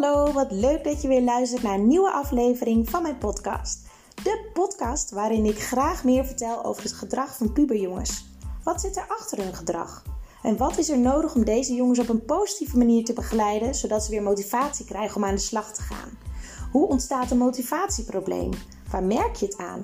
Hallo, wat leuk dat je weer luistert naar een nieuwe aflevering van mijn podcast. De podcast waarin ik graag meer vertel over het gedrag van puberjongens. Wat zit er achter hun gedrag? En wat is er nodig om deze jongens op een positieve manier te begeleiden, zodat ze weer motivatie krijgen om aan de slag te gaan? Hoe ontstaat een motivatieprobleem? Waar merk je het aan?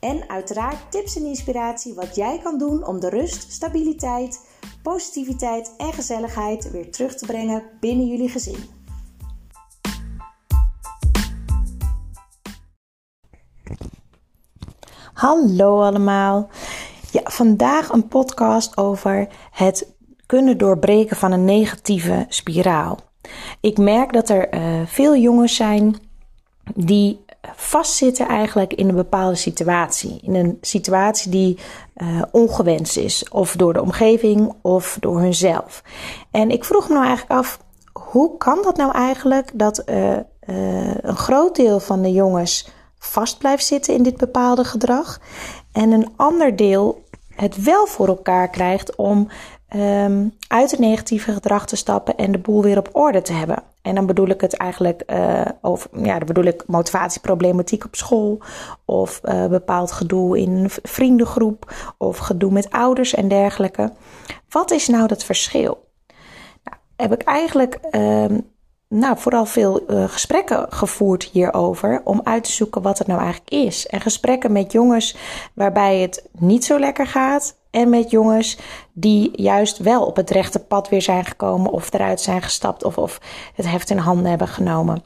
En uiteraard tips en inspiratie wat jij kan doen om de rust, stabiliteit, positiviteit en gezelligheid weer terug te brengen binnen jullie gezin. Hallo allemaal. Ja, vandaag een podcast over het kunnen doorbreken van een negatieve spiraal. Ik merk dat er uh, veel jongens zijn die vastzitten eigenlijk in een bepaalde situatie. In een situatie die uh, ongewenst is. Of door de omgeving of door hunzelf. En ik vroeg me nou eigenlijk af, hoe kan dat nou eigenlijk dat uh, een groot deel van de jongens vast blijft zitten in dit bepaalde gedrag. En een ander deel het wel voor elkaar krijgt om um, uit het negatieve gedrag te stappen en de boel weer op orde te hebben. En dan bedoel ik het eigenlijk uh, over, ja, dan bedoel ik motivatieproblematiek op school, of uh, bepaald gedoe in een vriendengroep, of gedoe met ouders en dergelijke. Wat is nou dat verschil? Nou, heb ik eigenlijk um, nou, vooral veel uh, gesprekken gevoerd hierover om uit te zoeken wat het nou eigenlijk is. En gesprekken met jongens waarbij het niet zo lekker gaat. En met jongens die juist wel op het rechte pad weer zijn gekomen of eruit zijn gestapt of, of het heft in handen hebben genomen.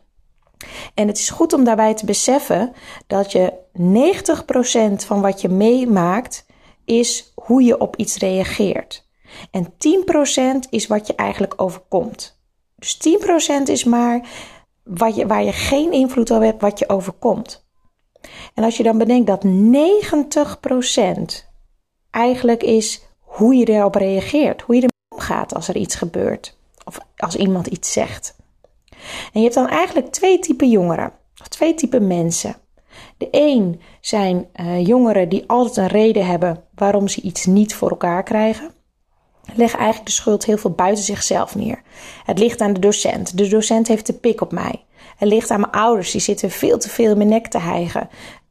En het is goed om daarbij te beseffen dat je 90% van wat je meemaakt is hoe je op iets reageert. En 10% is wat je eigenlijk overkomt. Dus 10% is maar wat je, waar je geen invloed op hebt, wat je overkomt. En als je dan bedenkt dat 90% eigenlijk is hoe je erop reageert, hoe je ermee omgaat als er iets gebeurt of als iemand iets zegt. En je hebt dan eigenlijk twee typen jongeren, of twee typen mensen. De een zijn uh, jongeren die altijd een reden hebben waarom ze iets niet voor elkaar krijgen leg eigenlijk de schuld heel veel buiten zichzelf neer. Het ligt aan de docent. De docent heeft de pik op mij. Het ligt aan mijn ouders, die zitten veel te veel in mijn nek te hijgen.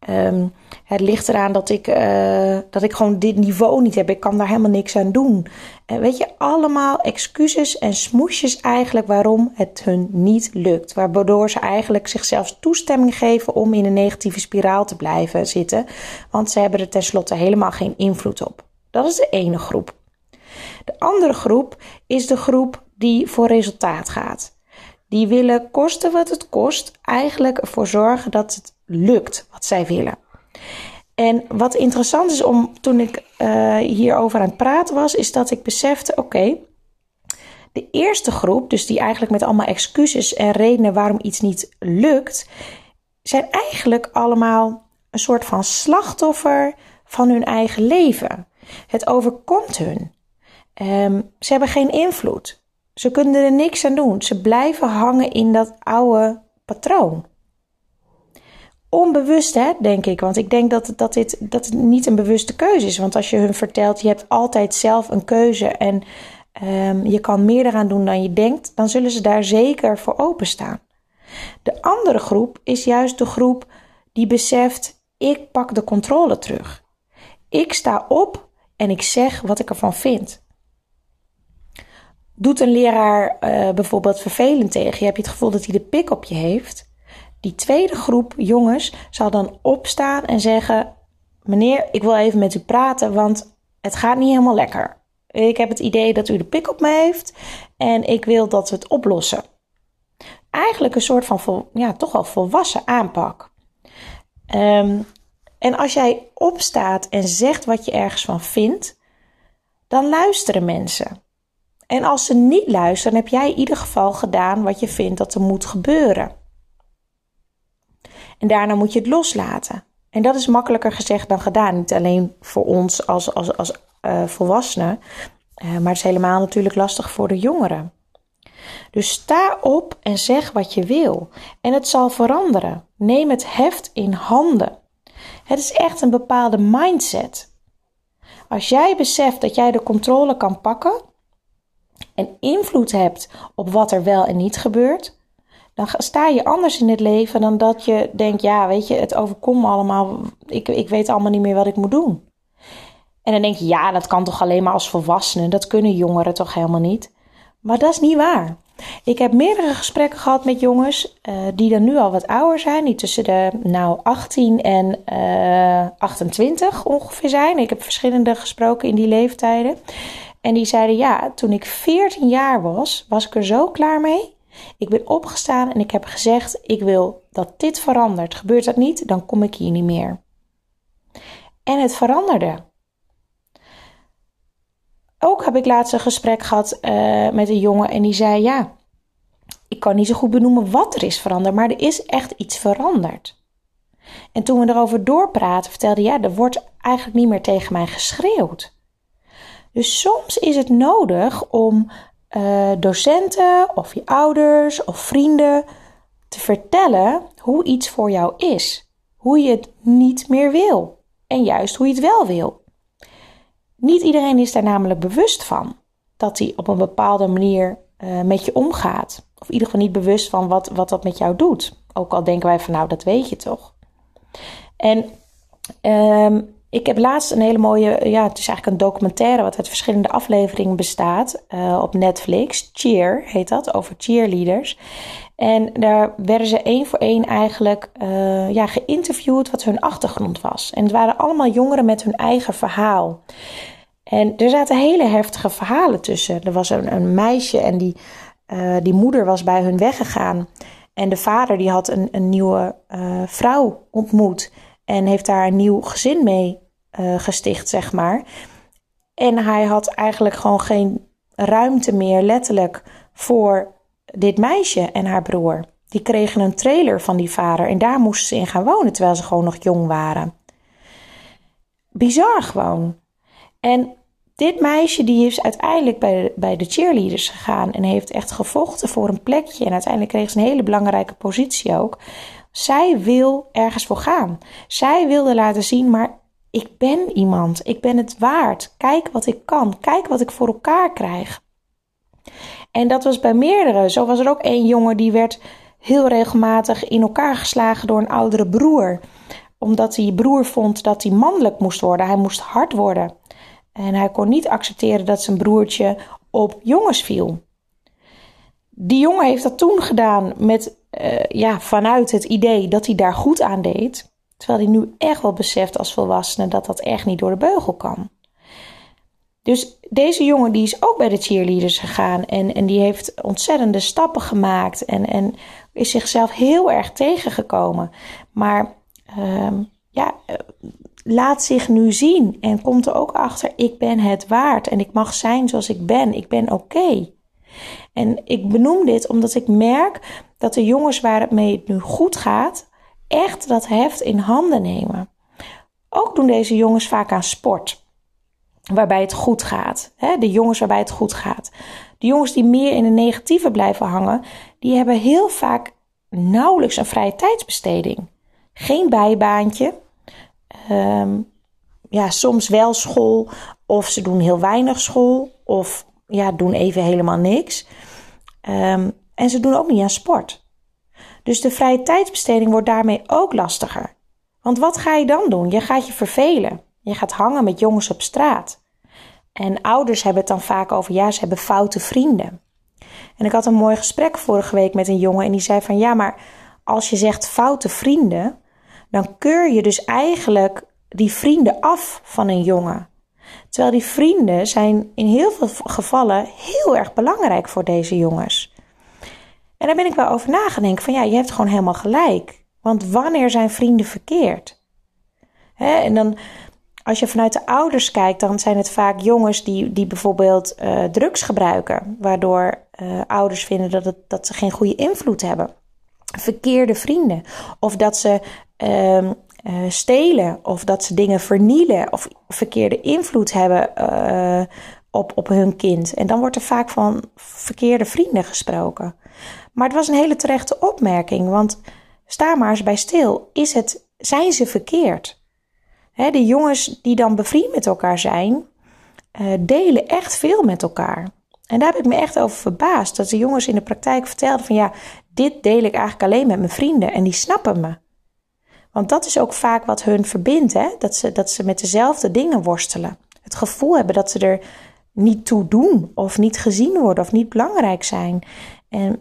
Um, het ligt eraan dat ik, uh, dat ik gewoon dit niveau niet heb. Ik kan daar helemaal niks aan doen. En weet je, allemaal excuses en smoesjes eigenlijk waarom het hun niet lukt. Waardoor ze eigenlijk zichzelf toestemming geven om in een negatieve spiraal te blijven zitten. Want ze hebben er tenslotte helemaal geen invloed op. Dat is de ene groep. De andere groep is de groep die voor resultaat gaat. Die willen kosten wat het kost, eigenlijk ervoor zorgen dat het lukt wat zij willen. En wat interessant is om toen ik uh, hierover aan het praten was, is dat ik besefte: oké, de eerste groep, dus die eigenlijk met allemaal excuses en redenen waarom iets niet lukt, zijn eigenlijk allemaal een soort van slachtoffer van hun eigen leven. Het overkomt hun. Um, ze hebben geen invloed. Ze kunnen er niks aan doen. Ze blijven hangen in dat oude patroon. Onbewust, hè, denk ik. Want ik denk dat, dat, dit, dat het niet een bewuste keuze is. Want als je hun vertelt, je hebt altijd zelf een keuze en um, je kan meer eraan doen dan je denkt, dan zullen ze daar zeker voor openstaan. De andere groep is juist de groep die beseft: ik pak de controle terug. Ik sta op en ik zeg wat ik ervan vind. Doet een leraar uh, bijvoorbeeld vervelend tegen je, heb je het gevoel dat hij de pik op je heeft. Die tweede groep jongens zal dan opstaan en zeggen: Meneer, ik wil even met u praten, want het gaat niet helemaal lekker. Ik heb het idee dat u de pik op me heeft en ik wil dat we het oplossen. Eigenlijk een soort van ja, toch wel volwassen aanpak. Um, en als jij opstaat en zegt wat je ergens van vindt, dan luisteren mensen. En als ze niet luisteren, heb jij in ieder geval gedaan wat je vindt dat er moet gebeuren. En daarna moet je het loslaten. En dat is makkelijker gezegd dan gedaan. Niet alleen voor ons als, als, als uh, volwassenen, uh, maar het is helemaal natuurlijk lastig voor de jongeren. Dus sta op en zeg wat je wil. En het zal veranderen. Neem het heft in handen. Het is echt een bepaalde mindset. Als jij beseft dat jij de controle kan pakken, en invloed hebt op wat er wel en niet gebeurt, dan sta je anders in het leven dan dat je denkt, ja, weet je, het overkomt me allemaal. Ik, ik weet allemaal niet meer wat ik moet doen. En dan denk je, ja, dat kan toch alleen maar als volwassenen. Dat kunnen jongeren toch helemaal niet. Maar dat is niet waar. Ik heb meerdere gesprekken gehad met jongens uh, die dan nu al wat ouder zijn, die tussen de nou 18 en uh, eh, 28 ongeveer zijn. Ik heb verschillende gesproken in die leeftijden. En die zeiden: Ja, toen ik 14 jaar was, was ik er zo klaar mee. Ik ben opgestaan en ik heb gezegd: Ik wil dat dit verandert. Gebeurt dat niet, dan kom ik hier niet meer. En het veranderde. Ook heb ik laatst een gesprek gehad uh, met een jongen en die zei: Ja, ik kan niet zo goed benoemen wat er is veranderd, maar er is echt iets veranderd. En toen we erover doorpraten, vertelde ja, er wordt eigenlijk niet meer tegen mij geschreeuwd. Dus soms is het nodig om uh, docenten of je ouders of vrienden te vertellen hoe iets voor jou is. Hoe je het niet meer wil. En juist hoe je het wel wil. Niet iedereen is daar namelijk bewust van dat hij op een bepaalde manier uh, met je omgaat. Of in ieder geval niet bewust van wat, wat dat met jou doet. Ook al denken wij van nou, dat weet je toch. En um, ik heb laatst een hele mooie, ja, het is eigenlijk een documentaire wat uit verschillende afleveringen bestaat uh, op Netflix. Cheer heet dat, over cheerleaders. En daar werden ze één voor één eigenlijk uh, ja, geïnterviewd wat hun achtergrond was. En het waren allemaal jongeren met hun eigen verhaal. En er zaten hele heftige verhalen tussen. Er was een, een meisje en die, uh, die moeder was bij hun weggegaan. En de vader die had een, een nieuwe vrouw ontmoet. En heeft daar een nieuw gezin mee uh, gesticht, zeg maar. En hij had eigenlijk gewoon geen ruimte meer, letterlijk, voor dit meisje en haar broer. Die kregen een trailer van die vader en daar moesten ze in gaan wonen terwijl ze gewoon nog jong waren. Bizar gewoon. En dit meisje die is uiteindelijk bij de, bij de cheerleaders gegaan en heeft echt gevochten voor een plekje. En uiteindelijk kreeg ze een hele belangrijke positie ook. Zij wil ergens voor gaan. Zij wilde laten zien, maar ik ben iemand. Ik ben het waard. Kijk wat ik kan. Kijk wat ik voor elkaar krijg. En dat was bij meerdere. Zo was er ook één jongen die werd heel regelmatig in elkaar geslagen door een oudere broer. Omdat die broer vond dat hij mannelijk moest worden. Hij moest hard worden. En hij kon niet accepteren dat zijn broertje op jongens viel. Die jongen heeft dat toen gedaan met, uh, ja, vanuit het idee dat hij daar goed aan deed. Terwijl hij nu echt wel beseft als volwassene dat dat echt niet door de beugel kan. Dus deze jongen die is ook bij de cheerleaders gegaan en, en die heeft ontzettende stappen gemaakt en, en is zichzelf heel erg tegengekomen. Maar uh, ja, laat zich nu zien en komt er ook achter, ik ben het waard en ik mag zijn zoals ik ben, ik ben oké. En ik benoem dit omdat ik merk dat de jongens waar het mee nu goed gaat, echt dat heft in handen nemen. Ook doen deze jongens vaak aan sport. Waarbij het goed gaat. De jongens waarbij het goed gaat. De jongens die meer in de negatieve blijven hangen, die hebben heel vaak nauwelijks een vrije tijdsbesteding. Geen bijbaantje. Um, ja, soms wel school, of ze doen heel weinig school, of ja, doen even helemaal niks. Um, en ze doen ook niet aan sport. Dus de vrije tijdsbesteding wordt daarmee ook lastiger. Want wat ga je dan doen? Je gaat je vervelen. Je gaat hangen met jongens op straat. En ouders hebben het dan vaak over, ja, ze hebben foute vrienden. En ik had een mooi gesprek vorige week met een jongen en die zei van, ja, maar als je zegt foute vrienden, dan keur je dus eigenlijk die vrienden af van een jongen. Terwijl die vrienden zijn in heel veel gevallen heel erg belangrijk voor deze jongens. En daar ben ik wel over nagedacht. Van ja, je hebt gewoon helemaal gelijk. Want wanneer zijn vrienden verkeerd? Hè? En dan, als je vanuit de ouders kijkt, dan zijn het vaak jongens die, die bijvoorbeeld uh, drugs gebruiken. Waardoor uh, ouders vinden dat, het, dat ze geen goede invloed hebben. Verkeerde vrienden. Of dat ze uh, stelen. Of dat ze dingen vernielen. Of verkeerde invloed hebben op, op hun kind. En dan wordt er vaak van verkeerde vrienden gesproken. Maar het was een hele terechte opmerking, want sta maar eens bij stil. Is het, zijn ze verkeerd? de jongens die dan bevriend met elkaar zijn, uh, delen echt veel met elkaar. En daar heb ik me echt over verbaasd. Dat de jongens in de praktijk vertelden van ja, dit deel ik eigenlijk alleen met mijn vrienden en die snappen me. Want dat is ook vaak wat hun verbindt, hè? Dat, ze, dat ze met dezelfde dingen worstelen. Het gevoel hebben dat ze er niet toe doen, of niet gezien worden, of niet belangrijk zijn. En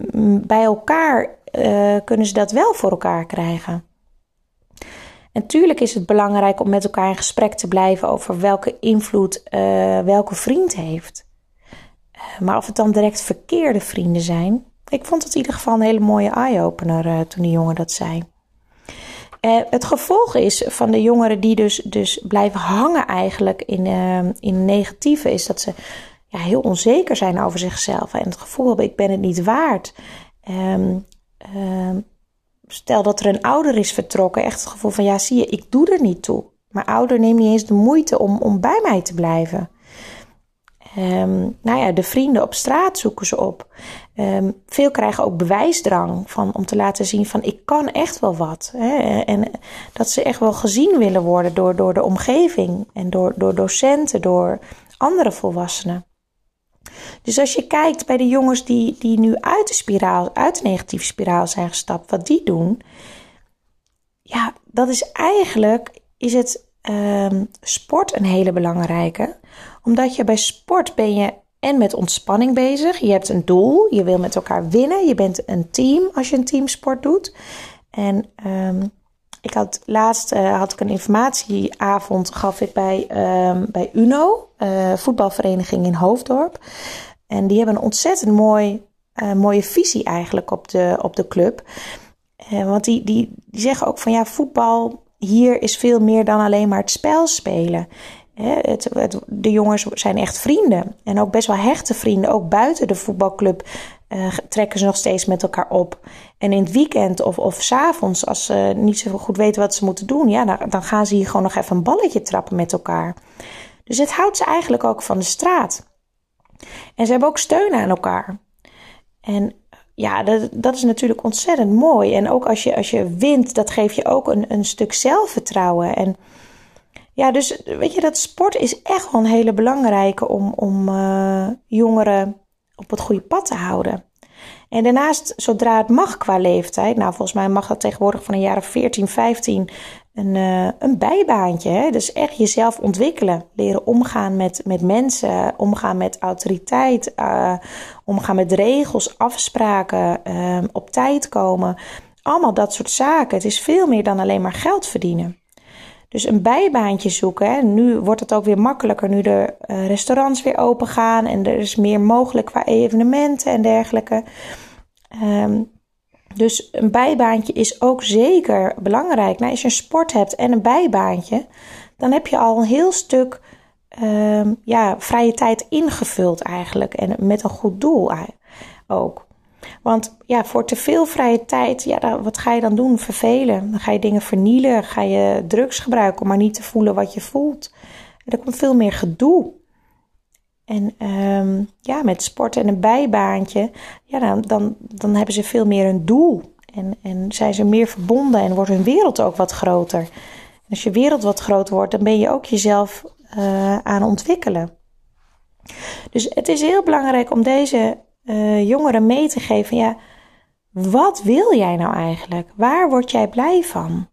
bij elkaar uh, kunnen ze dat wel voor elkaar krijgen. En natuurlijk is het belangrijk om met elkaar in gesprek te blijven over welke invloed uh, welke vriend heeft. Uh, maar of het dan direct verkeerde vrienden zijn, ik vond het in ieder geval een hele mooie eye-opener toen die jongen dat zei. Het gevolg is van de jongeren die dus, dus blijven hangen eigenlijk in, in negatieve, is dat ze ja, heel onzeker zijn over zichzelf. En het gevoel hebben, ik ben het niet waard. Um, stel dat er een ouder is vertrokken, echt het gevoel van ja, zie je, ik doe er niet toe. Mijn ouder neemt niet eens de moeite om, om bij mij te blijven. Um, nou ja, de vrienden op straat zoeken ze op. Um, veel krijgen ook bewijsdrang van, om te laten zien van ik kan echt wel wat. Hè? En dat ze echt wel gezien willen worden door, door de omgeving en door, door docenten, door andere volwassenen. Dus als je kijkt bij de jongens die, die nu uit de spiraal, uit de negatieve spiraal zijn gestapt, wat die doen. Ja, dat is eigenlijk, is het um, sport een hele belangrijke. Omdat je bij sport ben je en met ontspanning bezig. Je hebt een doel, je wil met elkaar winnen. Je bent een team als je een teamsport doet. En um, ik had laatst uh, had ik een informatieavond gaf ik bij, um, bij UNO, uh, voetbalvereniging in Hoofddorp. En die hebben een ontzettend mooi, uh, mooie visie eigenlijk op de, op de club. want die, die, die zeggen ook van ja, voetbal hier is veel meer dan alleen maar het spel spelen. Het, de jongens zijn echt vrienden. En ook best wel hechte vrienden. Ook buiten de voetbalclub uh, trekken ze nog steeds met elkaar op. En in het weekend of, of s avonds, als ze niet zo goed weten wat ze moeten doen, ja, dan, dan gaan ze hier gewoon nog even een balletje trappen met elkaar. Dus het houdt ze eigenlijk ook van de straat. En ze hebben ook steun aan elkaar. En ja, dat, dat is natuurlijk ontzettend mooi. En ook als je, als je wint, dat geeft je ook een, een stuk zelfvertrouwen. En ja, dus weet je, dat sport is echt wel een hele belangrijke om, om uh, jongeren op het goede pad te houden. En daarnaast, zodra het mag qua leeftijd, nou volgens mij mag dat tegenwoordig van een jaar of 14, 15, een, uh, een bijbaantje. Hè? Dus echt jezelf ontwikkelen. Leren omgaan met, met mensen, omgaan met autoriteit, uh, omgaan met regels, afspraken, op tijd komen. Allemaal dat soort zaken. Het is veel meer dan alleen maar geld verdienen. Dus een bijbaantje zoeken. Hè. Nu wordt het ook weer makkelijker nu de uh, restaurants weer open gaan en er is meer mogelijk qua evenementen en dergelijke. Um, dus een bijbaantje is ook zeker belangrijk. Nou, als je een sport hebt en een bijbaantje, dan heb je al een heel stuk um, ja, vrije tijd ingevuld eigenlijk. En met een goed doel ook. Want ja, voor te veel vrije tijd, ja, wat ga je dan doen? Vervelen. Dan ga je dingen vernielen. Ga je drugs gebruiken om maar niet te voelen wat je voelt. En er komt veel meer gedoe. En um, ja, met sport en een bijbaantje, ja, dan, dan, dan hebben ze veel meer een doel. En, en zijn ze meer verbonden en wordt hun wereld ook wat groter. Als je wereld wat groter wordt, dan ben je ook jezelf uh, aan ontwikkelen. Dus het is heel belangrijk om deze uh, jongeren mee te geven: ja, wat wil jij nou eigenlijk? Waar word jij blij van?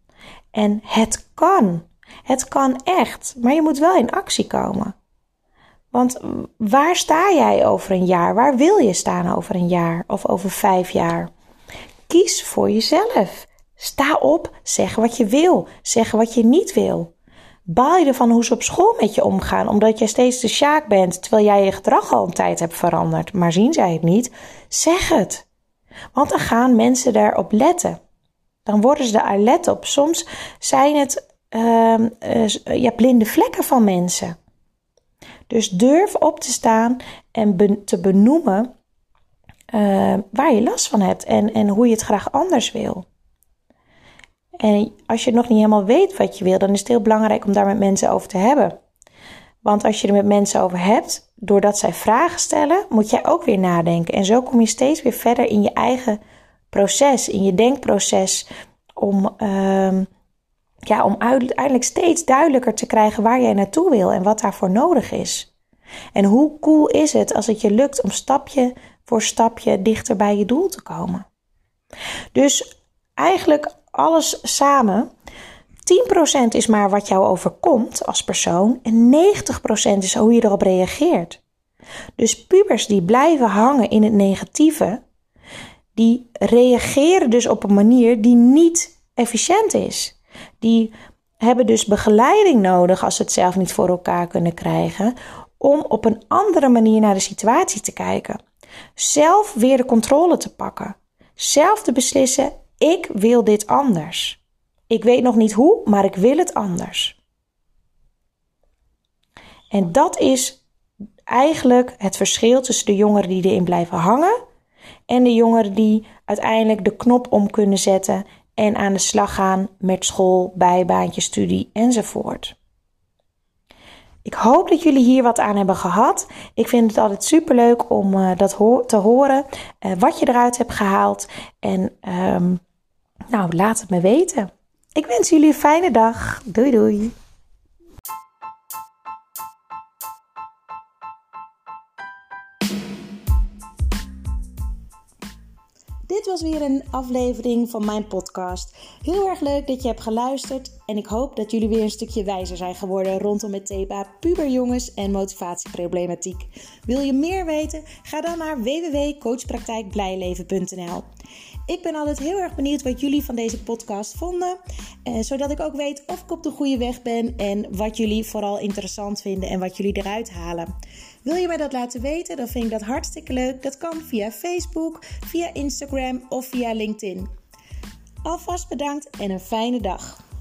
En het kan. Het kan echt, maar je moet wel in actie komen. Want waar sta jij over een jaar? Waar wil je staan over een jaar of over vijf jaar? Kies voor jezelf. Sta op, zeg wat je wil, zeg wat je niet wil. Baal je ervan hoe ze op school met je omgaan, omdat jij steeds de sjaak bent, terwijl jij je gedrag al een tijd hebt veranderd, maar zien zij het niet? Zeg het. Want dan gaan mensen daarop letten. Dan worden ze daar let op. Soms zijn het uh, uh, ja, blinde vlekken van mensen. Dus durf op te staan en te benoemen uh, waar je last van hebt en, en hoe je het graag anders wil. En als je nog niet helemaal weet wat je wil, dan is het heel belangrijk om daar met mensen over te hebben. Want als je er met mensen over hebt, doordat zij vragen stellen, moet jij ook weer nadenken. En zo kom je steeds weer verder in je eigen proces, in je denkproces, om, uh, ja, om uiteindelijk steeds duidelijker te krijgen waar jij naartoe wil en wat daarvoor nodig is. En hoe cool is het als het je lukt om stapje voor stapje dichter bij je doel te komen? Dus eigenlijk alles samen. 10% is maar wat jou overkomt als persoon en 90% is hoe je erop reageert. Dus pubers die blijven hangen in het negatieve, die reageren dus op een manier die niet efficiënt is. Die hebben dus begeleiding nodig als ze het zelf niet voor elkaar kunnen krijgen, om op een andere manier naar de situatie te kijken. Zelf weer de controle te pakken. Zelf te beslissen: ik wil dit anders. Ik weet nog niet hoe, maar ik wil het anders. En dat is eigenlijk het verschil tussen de jongeren die erin blijven hangen en de jongeren die uiteindelijk de knop om kunnen zetten en aan de slag gaan met school, bijbaantje, studie enzovoort. Ik hoop dat jullie hier wat aan hebben gehad. Ik vind het altijd super leuk om uh, dat te horen, uh, wat je eruit hebt gehaald. En um, nou, laat het me weten. Ik wens jullie een fijne dag. Doei doei. Dit was weer een aflevering van mijn podcast. Heel erg leuk dat je hebt geluisterd en ik hoop dat jullie weer een stukje wijzer zijn geworden rondom het thema puberjongens en motivatieproblematiek. Wil je meer weten? Ga dan naar www.coachpraktijkblijleven.nl. Ik ben altijd heel erg benieuwd wat jullie van deze podcast vonden, eh, zodat ik ook weet of ik op de goede weg ben en wat jullie vooral interessant vinden en wat jullie eruit halen. Wil je mij dat laten weten? Dan vind ik dat hartstikke leuk. Dat kan via Facebook, via Instagram of via LinkedIn. Alvast bedankt en een fijne dag.